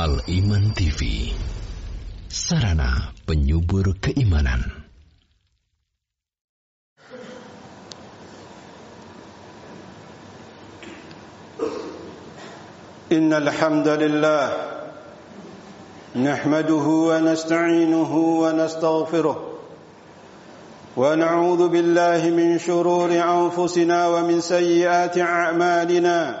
Al-Iman TV Sarana penyubur keimanan إن الحمد لله نحمده ونستعينه ونستغفره ونعوذ بالله من شرور أنفسنا ومن سيئات أعمالنا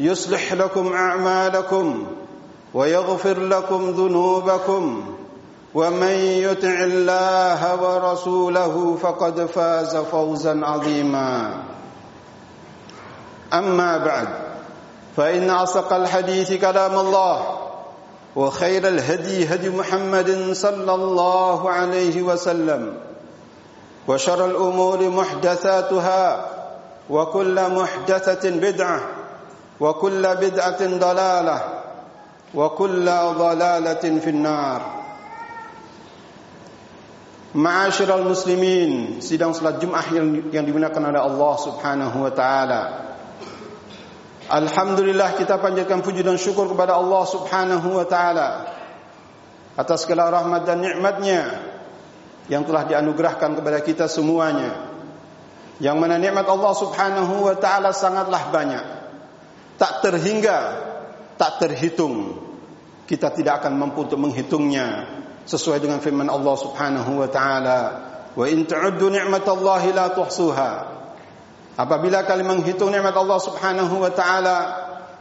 يصلح لكم أعمالكم ويغفر لكم ذنوبكم ومن يطع الله ورسوله فقد فاز فوزا عظيما. أما بعد فإن أصدق الحديث كلام الله وخير الهدي هدي محمد صلى الله عليه وسلم وشر الأمور محدثاتها وكل محدثة بدعة وكل بدعة ضلالة وكل ضلالة في النار Ma'asyiral muslimin, sidang salat Jumat yang, yang dimuliakan oleh Allah Subhanahu wa taala. Alhamdulillah kita panjatkan puji dan syukur kepada Allah Subhanahu wa taala atas segala rahmat dan nikmatnya yang telah dianugerahkan kepada kita semuanya. Yang mana nikmat Allah Subhanahu wa taala sangatlah banyak Tak terhingga, tak terhitung. Kita tidak akan mampu untuk menghitungnya sesuai dengan firman Allah Subhanahu wa taala, "Wa in ta'uddu ni'matallahi la tuhsuha." Apabila kalian menghitung nikmat Allah Subhanahu wa taala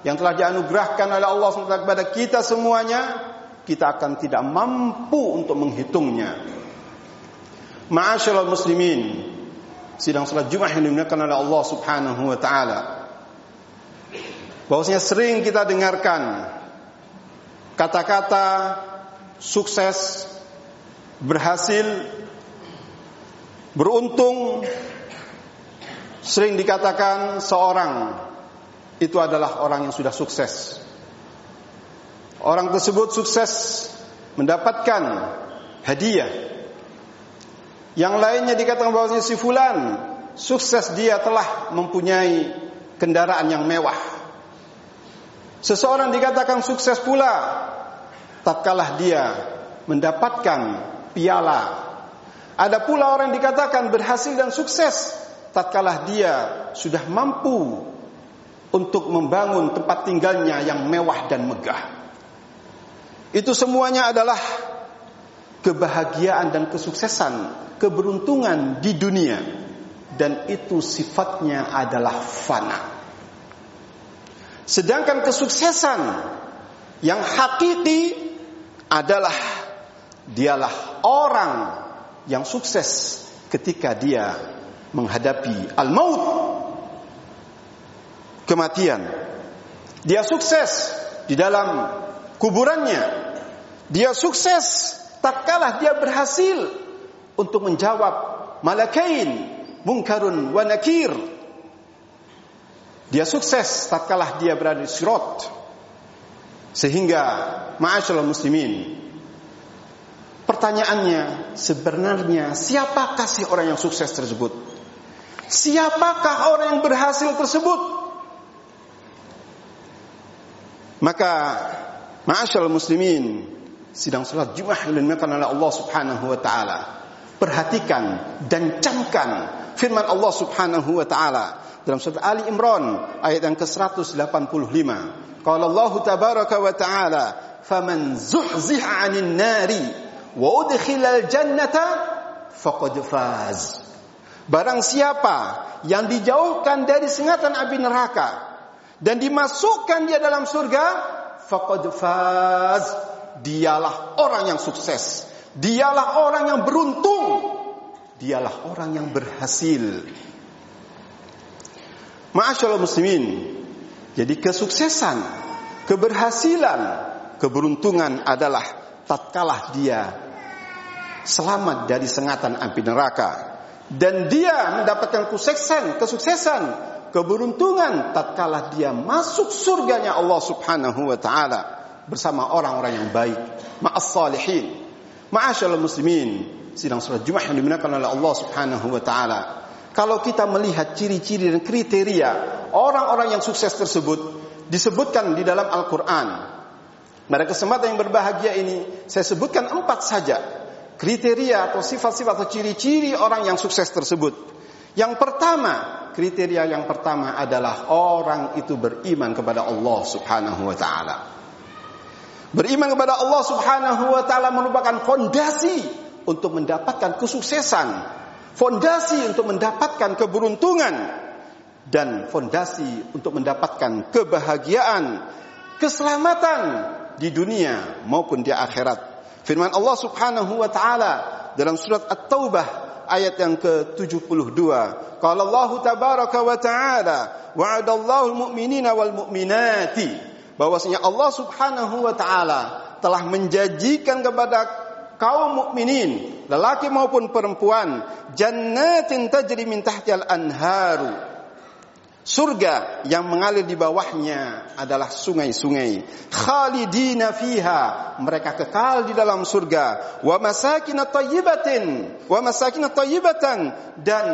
yang telah dianugerahkan oleh Allah SWT kepada kita semuanya, kita akan tidak mampu untuk menghitungnya. Ma'asyiral muslimin, sidang salat Jumat yang dimuliakan oleh Allah Subhanahu wa taala bahwasanya sering kita dengarkan kata-kata sukses, berhasil, beruntung sering dikatakan seorang itu adalah orang yang sudah sukses. Orang tersebut sukses mendapatkan hadiah. Yang lainnya dikatakan bahwasanya si fulan sukses dia telah mempunyai kendaraan yang mewah. Seseorang dikatakan sukses pula tatkala dia mendapatkan piala. Ada pula orang yang dikatakan berhasil dan sukses tatkala dia sudah mampu untuk membangun tempat tinggalnya yang mewah dan megah. Itu semuanya adalah kebahagiaan dan kesuksesan, keberuntungan di dunia dan itu sifatnya adalah fana. Sedangkan kesuksesan yang hakiki adalah dialah orang yang sukses ketika dia menghadapi al-maut kematian. Dia sukses di dalam kuburannya. Dia sukses tatkala dia berhasil untuk menjawab malakain munkarun wa nakir dia sukses tatkala dia berada di sirat. Sehingga ma'asyiral muslimin Pertanyaannya sebenarnya siapakah si orang yang sukses tersebut? Siapakah orang yang berhasil tersebut? Maka ma'asyiral muslimin sidang salat Jumat yang dimuliakan oleh Allah Subhanahu wa taala. Perhatikan dan camkan firman Allah Subhanahu wa taala dalam surat Ali Imran ayat yang ke-185. Qala Allah tabaraka wa taala faman zuhziha 'anil nari wa udkhilal jannata faqad faz. Barang siapa yang dijauhkan dari sengatan api neraka dan dimasukkan dia dalam surga, faqad faz. Dialah orang yang sukses. Dialah orang yang beruntung. Dialah orang yang berhasil. Ma'asyallah muslimin. Jadi kesuksesan, keberhasilan, keberuntungan adalah tatkala dia selamat dari sengatan api neraka dan dia mendapatkan kesuksesan, kesuksesan, keberuntungan tatkala dia masuk surganya Allah Subhanahu wa taala bersama orang-orang yang baik, ma'as salihin. Ma'asyallah muslimin, sidang salat Jumat yang oleh Allah Subhanahu wa taala. Kalau kita melihat ciri-ciri dan kriteria orang-orang yang sukses tersebut disebutkan di dalam Al-Qur'an. Pada kesempatan yang berbahagia ini saya sebutkan empat saja kriteria atau sifat-sifat atau ciri-ciri orang yang sukses tersebut. Yang pertama, kriteria yang pertama adalah orang itu beriman kepada Allah Subhanahu wa taala. Beriman kepada Allah Subhanahu wa taala merupakan fondasi untuk mendapatkan kesuksesan, fondasi untuk mendapatkan keberuntungan dan fondasi untuk mendapatkan kebahagiaan, keselamatan di dunia maupun di akhirat. Firman Allah Subhanahu wa taala dalam surat At-Taubah ayat yang ke-72. Qala Allah tabaraka wa taala, wa'adallahu al-mu'minina wal mu'minati. Bahwasanya Allah Subhanahu wa taala telah menjanjikan kepada kaum mukminin, lelaki maupun perempuan, jannatin tajri min tahtiha al-anharu. Surga yang mengalir di bawahnya adalah sungai-sungai. Khalidina fiha. Mereka kekal di dalam surga. Wa masakin tayyibatin. Wa masakin tayyibatan. Dan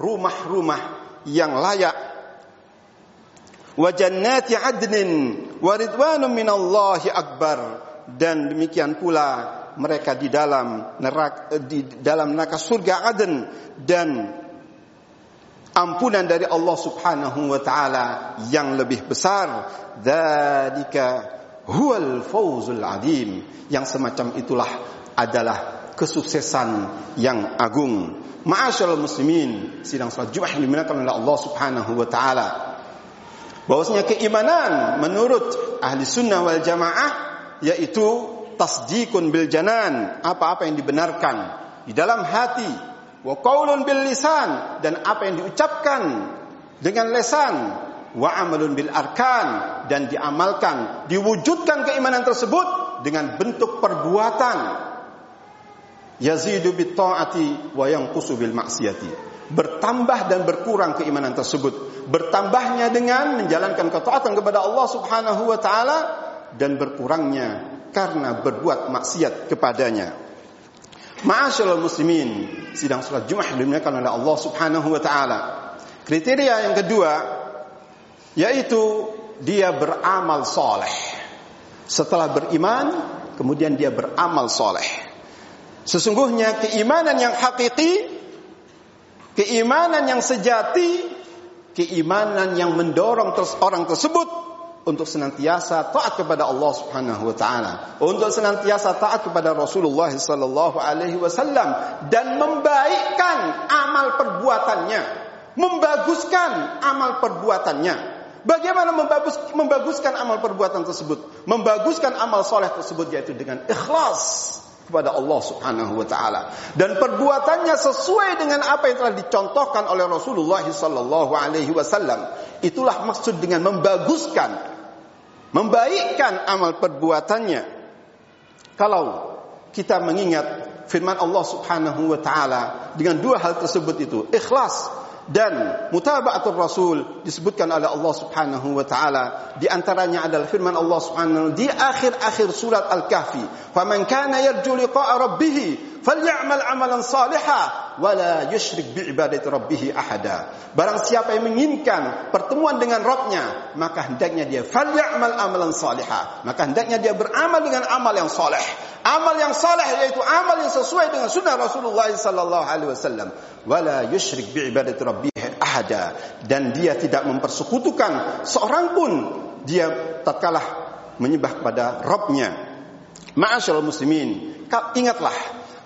rumah-rumah yang layak. Wa jannati adnin. Wa ridwanum minallahi akbar. Dan demikian pula mereka di dalam neraka di dalam neraka surga Aden dan ampunan dari Allah Subhanahu wa taala yang lebih besar. Dzalika huwal fawzul adim. Yang semacam itulah adalah kesuksesan yang agung. Ma'asyiral muslimin sidang salat Jumat dimuliakan oleh Allah Subhanahu wa taala. Bahwasanya keimanan menurut ahli sunnah wal jamaah yaitu tasdikun bil janan apa-apa yang dibenarkan di dalam hati wa qaulun bil lisan dan apa yang diucapkan dengan lesan wa amalun bil arkan dan diamalkan diwujudkan keimanan tersebut dengan bentuk perbuatan. Yazidu bit taati wa yanqusu bil maksiati bertambah dan berkurang keimanan tersebut. Bertambahnya dengan menjalankan ketaatan kepada Allah Subhanahu wa taala dan berkurangnya karena berbuat maksiat kepadanya Ma'asyiral muslimin, sidang salat Jumat dimuliakan oleh Allah Subhanahu wa taala. Kriteria yang kedua yaitu dia beramal soleh. Setelah beriman, kemudian dia beramal soleh. Sesungguhnya keimanan yang hakiki, keimanan yang sejati, keimanan yang mendorong orang tersebut untuk senantiasa taat kepada Allah Subhanahu wa taala, untuk senantiasa taat kepada Rasulullah sallallahu alaihi wasallam dan membaikkan amal perbuatannya, membaguskan amal perbuatannya. Bagaimana membagus, membaguskan amal perbuatan tersebut? Membaguskan amal soleh tersebut yaitu dengan ikhlas kepada Allah Subhanahu wa taala dan perbuatannya sesuai dengan apa yang telah dicontohkan oleh Rasulullah sallallahu alaihi wasallam. Itulah maksud dengan membaguskan membaikkan amal perbuatannya. Kalau kita mengingat firman Allah Subhanahu wa taala dengan dua hal tersebut itu, ikhlas dan mutaba'atul rasul disebutkan oleh Allah Subhanahu wa taala di antaranya adalah firman Allah Subhanahu di akhir-akhir surat Al-Kahfi faman kana yarju liqa'a rabbih falyamal amalan salihan wala yusyrik bi ibadati rabbih ahada. Barang siapa yang menginginkan pertemuan dengan Rabbnya maka hendaknya dia falyamal amalan salihan maka hendaknya dia beramal dengan amal yang saleh. Amal yang saleh yaitu amal yang sesuai dengan sunnah Rasulullah sallallahu alaihi wasallam. Wala yusyrik bi ibadati rabbih ahada. Dan dia tidak mempersekutukan seorang pun. Dia tatkala menyembah kepada Rabbnya Ma'asyiral muslimin, ingatlah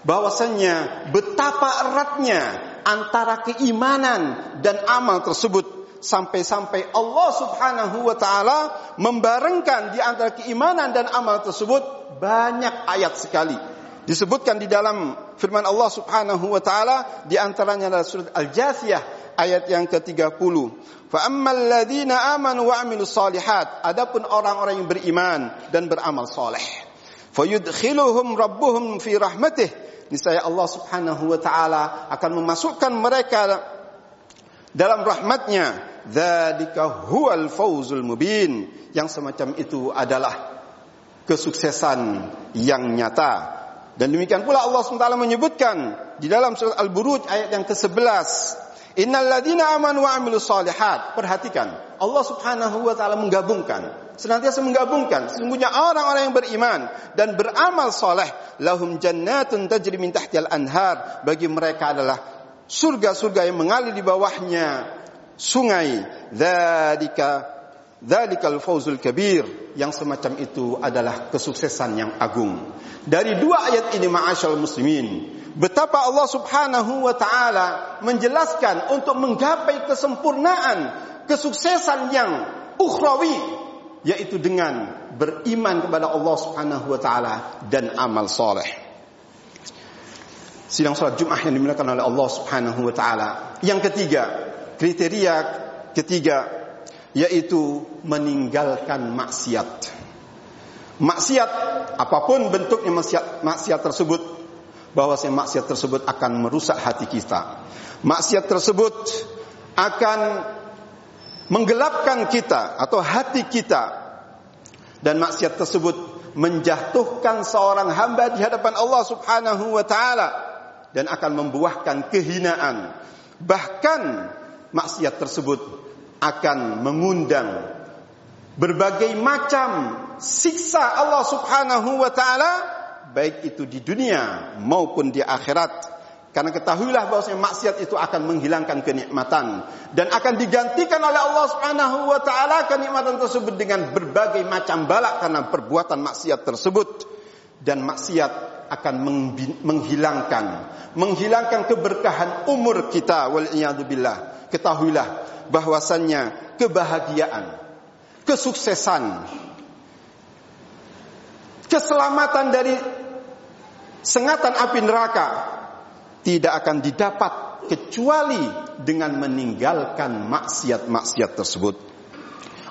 bahwasannya betapa eratnya antara keimanan dan amal tersebut sampai-sampai Allah Subhanahu wa taala membarengkan di antara keimanan dan amal tersebut banyak ayat sekali. Disebutkan di dalam firman Allah Subhanahu wa taala di antaranya adalah surat Al-Jathiyah ayat yang ke-30. Fa ammal ladzina amanu wa amilus solihat, adapun orang-orang yang beriman dan beramal soleh. Fayudkhiluhum rabbuhum fi rahmatih. Niscaya Allah Subhanahu wa taala akan memasukkan mereka dalam rahmatnya. Dzalika huwal fawzul mubin. Yang semacam itu adalah kesuksesan yang nyata. Dan demikian pula Allah SWT menyebutkan di dalam surat Al-Buruj ayat yang ke-11. Innal ladzina amanu wa amilus solihat. Perhatikan, Allah Subhanahu wa taala menggabungkan, senantiasa menggabungkan sesungguhnya orang-orang yang beriman dan beramal soleh lahum jannatun tajri min tahtiyal anhar. Bagi mereka adalah surga-surga yang mengalir di bawahnya sungai. Dzalika Dzalikal fawzul kabir yang semacam itu adalah kesuksesan yang agung. Dari dua ayat ini ma'asyal muslimin, betapa Allah Subhanahu wa taala menjelaskan untuk menggapai kesempurnaan kesuksesan yang ukhrawi yaitu dengan beriman kepada Allah Subhanahu wa taala dan amal soleh. Sidang salat Jumat yang dimuliakan oleh Allah Subhanahu wa taala. Yang ketiga, kriteria ketiga yaitu meninggalkan maksiat. Maksiat apa pun bentuknya maksiat, maksiat tersebut bahwasanya maksiat tersebut akan merusak hati kita. Maksiat tersebut akan menggelapkan kita atau hati kita dan maksiat tersebut menjatuhkan seorang hamba di hadapan Allah Subhanahu wa taala dan akan membuahkan kehinaan. Bahkan maksiat tersebut akan mengundang berbagai macam siksa Allah Subhanahu wa taala baik itu di dunia maupun di akhirat. Karena ketahuilah bahwasanya maksiat itu akan menghilangkan kenikmatan. Dan akan digantikan oleh Allah Subhanahu wa taala kenikmatan tersebut dengan berbagai macam balak karena perbuatan maksiat tersebut. Dan maksiat akan menghilangkan menghilangkan keberkahan umur kita wal billah. Ketahuilah bahwasannya kebahagiaan, kesuksesan, keselamatan dari sengatan api neraka tidak akan didapat kecuali dengan meninggalkan maksiat-maksiat tersebut.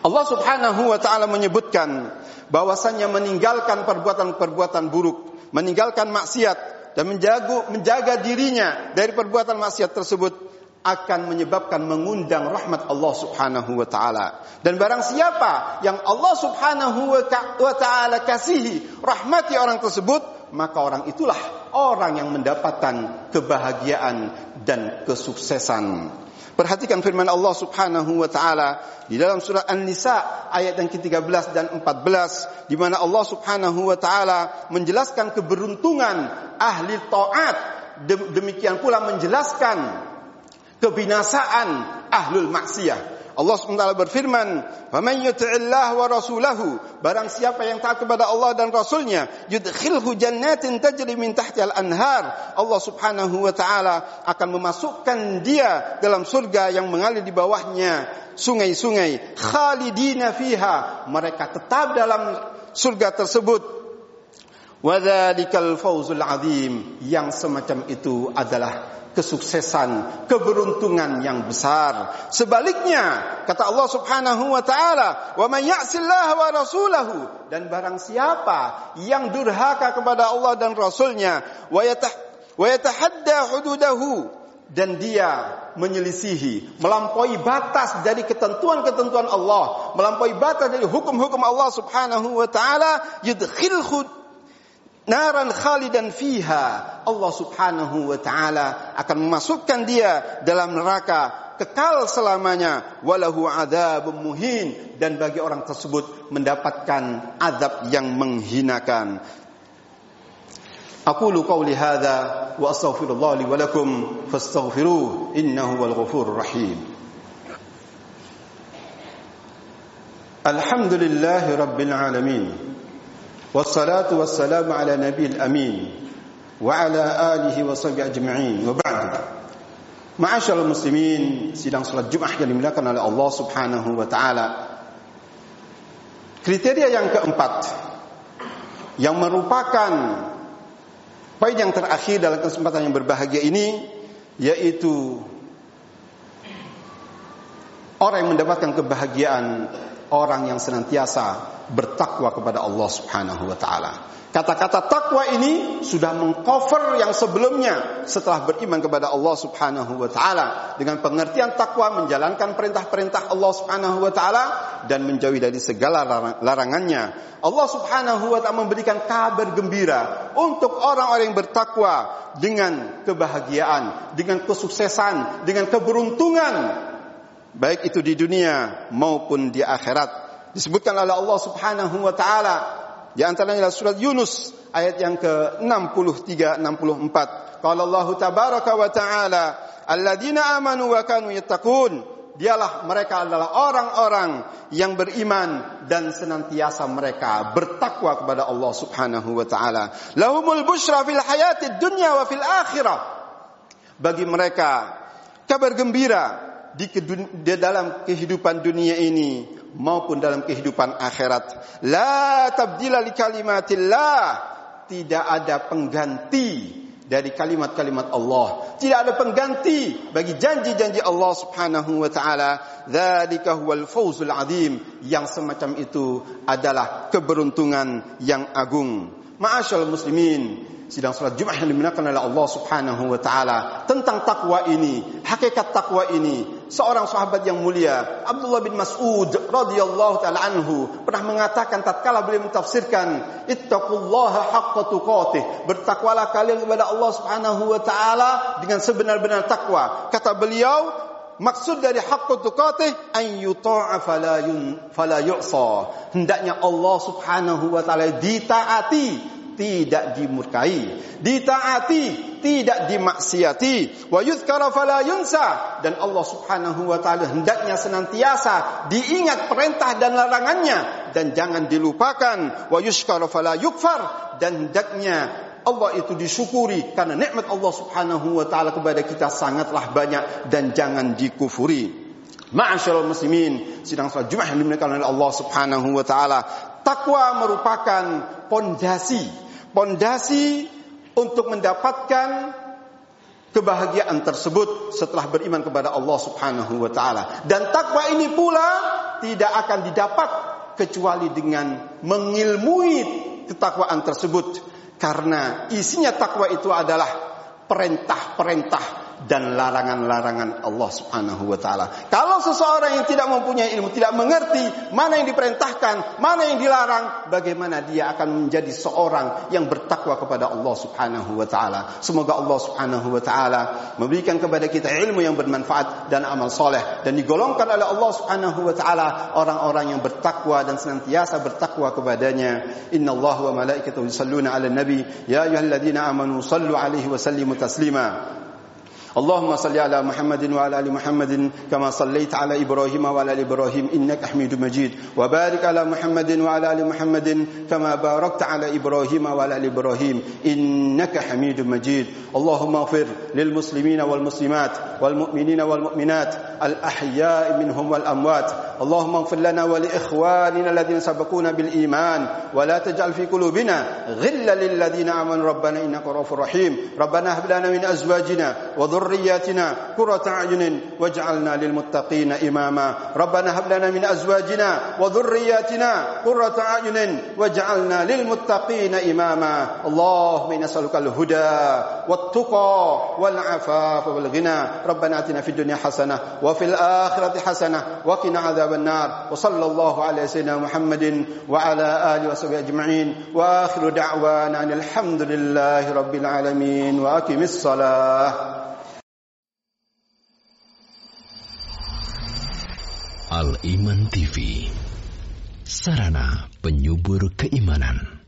Allah Subhanahu wa taala menyebutkan bahwasannya meninggalkan perbuatan-perbuatan buruk, meninggalkan maksiat dan menjaga menjaga dirinya dari perbuatan maksiat tersebut akan menyebabkan mengundang rahmat Allah Subhanahu wa taala. Dan barang siapa yang Allah Subhanahu wa taala kasihi rahmati orang tersebut, maka orang itulah orang yang mendapatkan kebahagiaan dan kesuksesan. Perhatikan firman Allah Subhanahu wa taala di dalam surah An-Nisa ayat yang ke-13 dan 14 di mana Allah Subhanahu wa taala menjelaskan keberuntungan ahli taat demikian pula menjelaskan kebinasaan ahlul maksiyah. Allah SWT berfirman, "Faman yuti'illah wa rasulahu", barang siapa yang taat kepada Allah dan Rasulnya, yudkhilhu jannatin tajri min tahtiha al-anhar. Allah Subhanahu wa taala akan memasukkan dia dalam surga yang mengalir di bawahnya sungai-sungai, khalidina fiha. Mereka tetap dalam surga tersebut Wadzalikal fawzul azim yang semacam itu adalah kesuksesan, keberuntungan yang besar. Sebaliknya, kata Allah Subhanahu wa taala, "Wa may wa rasulahu" dan barang siapa yang durhaka kepada Allah dan Rasulnya, wa wa yatahadda hududahu dan dia menyelisihi, melampaui batas dari ketentuan-ketentuan Allah, melampaui batas dari hukum-hukum Allah Subhanahu wa taala, yudkhilhu naran khalidan fiha. Allah Subhanahu wa taala akan memasukkan dia dalam neraka kekal selamanya. Walahu adzabun muhin. Dan bagi orang tersebut mendapatkan azab yang menghinakan. Aqulu qawli hadza wa astaghfirullah li wa lakum fastaghfiruh. Innahu wal ghafurur rahim. Alhamdulillahi rabbil alamin Nabil amin Wa ala alihi wa sahbihi ajma'in Wa ba'du Ma'asyal muslimin Sidang salat Jum'ah yang dimuliakan oleh Allah subhanahu wa ta'ala. Kriteria yang keempat Yang merupakan Poin yang terakhir dalam kesempatan yang berbahagia ini Yaitu Orang yang mendapatkan kebahagiaan Orang yang senantiasa bertakwa kepada Allah Subhanahu wa taala. Kata-kata takwa ini sudah mengcover yang sebelumnya setelah beriman kepada Allah Subhanahu wa taala dengan pengertian takwa menjalankan perintah-perintah Allah Subhanahu wa taala dan menjauhi dari segala larangannya. Allah Subhanahu wa taala memberikan kabar gembira untuk orang-orang yang bertakwa dengan kebahagiaan, dengan kesuksesan, dengan keberuntungan baik itu di dunia maupun di akhirat. Disebutkan oleh Allah Subhanahu wa taala. Di antaranya surat Yunus ayat yang ke-63 64 qala Allah tabaraka wa taala alladzina amanu wa kanu yattaqun. Dialah mereka adalah orang-orang yang beriman dan senantiasa mereka bertakwa kepada Allah Subhanahu wa taala. Lahumul busyra fil hayatid dunya wa fil akhirah. Bagi mereka kabar gembira di, di dalam kehidupan dunia ini maupun dalam kehidupan akhirat. La tabdila li kalimatillah. Tidak ada pengganti dari kalimat-kalimat Allah. Tidak ada pengganti bagi janji-janji Allah Subhanahu wa taala. Dzalika huwal fawzul azim. Yang semacam itu adalah keberuntungan yang agung. Ma'asyal muslimin, sidang salat Jumat yang dimenangkan oleh Allah Subhanahu wa taala tentang takwa ini, hakikat takwa ini. Seorang sahabat yang mulia, Abdullah bin Mas'ud radhiyallahu taala anhu pernah mengatakan tatkala beliau mentafsirkan ittaqullaha haqqa tuqatih, bertakwalah kalian kepada Allah Subhanahu wa taala dengan sebenar-benar takwa. Kata beliau, Maksud dari haqqu tuqatih an yuta'a fala yun fala yu'sa. Hendaknya Allah Subhanahu wa taala ditaati tidak dimurkai, ditaati, tidak dimaksiati, wa yuzkara fala yunsa. Dan Allah Subhanahu wa taala hendaknya senantiasa diingat perintah dan larangannya. Dan jangan dilupakan, wa yushkara fala yukfar. Dan hendaknya Allah itu disyukuri karena nikmat Allah Subhanahu wa taala kepada kita sangatlah banyak dan jangan dikufuri. Ma'asyiral muslimin, sidang salat Jumat yang dimuliakan oleh Allah Subhanahu wa taala, takwa merupakan pondasi pondasi untuk mendapatkan kebahagiaan tersebut setelah beriman kepada Allah Subhanahu wa taala. Dan takwa ini pula tidak akan didapat kecuali dengan mengilmui ketakwaan tersebut karena isinya takwa itu adalah perintah-perintah dan larangan-larangan Allah Subhanahu wa taala. Kalau seseorang yang tidak mempunyai ilmu, tidak mengerti mana yang diperintahkan, mana yang dilarang, bagaimana dia akan menjadi seorang yang bertakwa kepada Allah Subhanahu wa taala. Semoga Allah Subhanahu wa taala memberikan kepada kita ilmu yang bermanfaat dan amal soleh dan digolongkan oleh Allah Subhanahu wa taala orang-orang yang bertakwa dan senantiasa bertakwa kepadanya. Inna Allah wa malaikatahu yusalluna 'alan nabi ya ayyuhalladzina amanu sallu 'alaihi wa sallimu taslima. اللهم صل على محمد وعلى آل محمد كما صليت على إبراهيم وعلى آل إبراهيم إنك حميد مجيد. وبارك على محمد وعلى آل محمد كما باركت على إبراهيم وعلى آل إبراهيم إنك حميد مجيد. اللهم اغفر للمسلمين والمسلمات والمؤمنين والمؤمنات الأحياء منهم والأموات. اللهم اغفر لنا ولإخواننا الذين سبقونا بالإيمان. ولا تجعل في قلوبنا غلا للذين آمنوا. ربنا إنك رؤوف رحيم. ربنا هب لنا من أزواجنا وذرياتنا ذرياتنا قرة أعين واجعلنا للمتقين إماما. ربنا هب لنا من أزواجنا وذرياتنا قرة أعين واجعلنا للمتقين إماما. اللهم إنا نسألك الهدى والتقى والعفاف والغنى. ربنا آتنا في الدنيا حسنة وفي الآخرة حسنة وقنا عذاب النار. وصلى الله على سيدنا محمد وعلى آله وصحبه أجمعين. وآخر دعوانا أن الحمد لله رب العالمين. وأقم الصلاة. Al Iman TV Sarana penyubur keimanan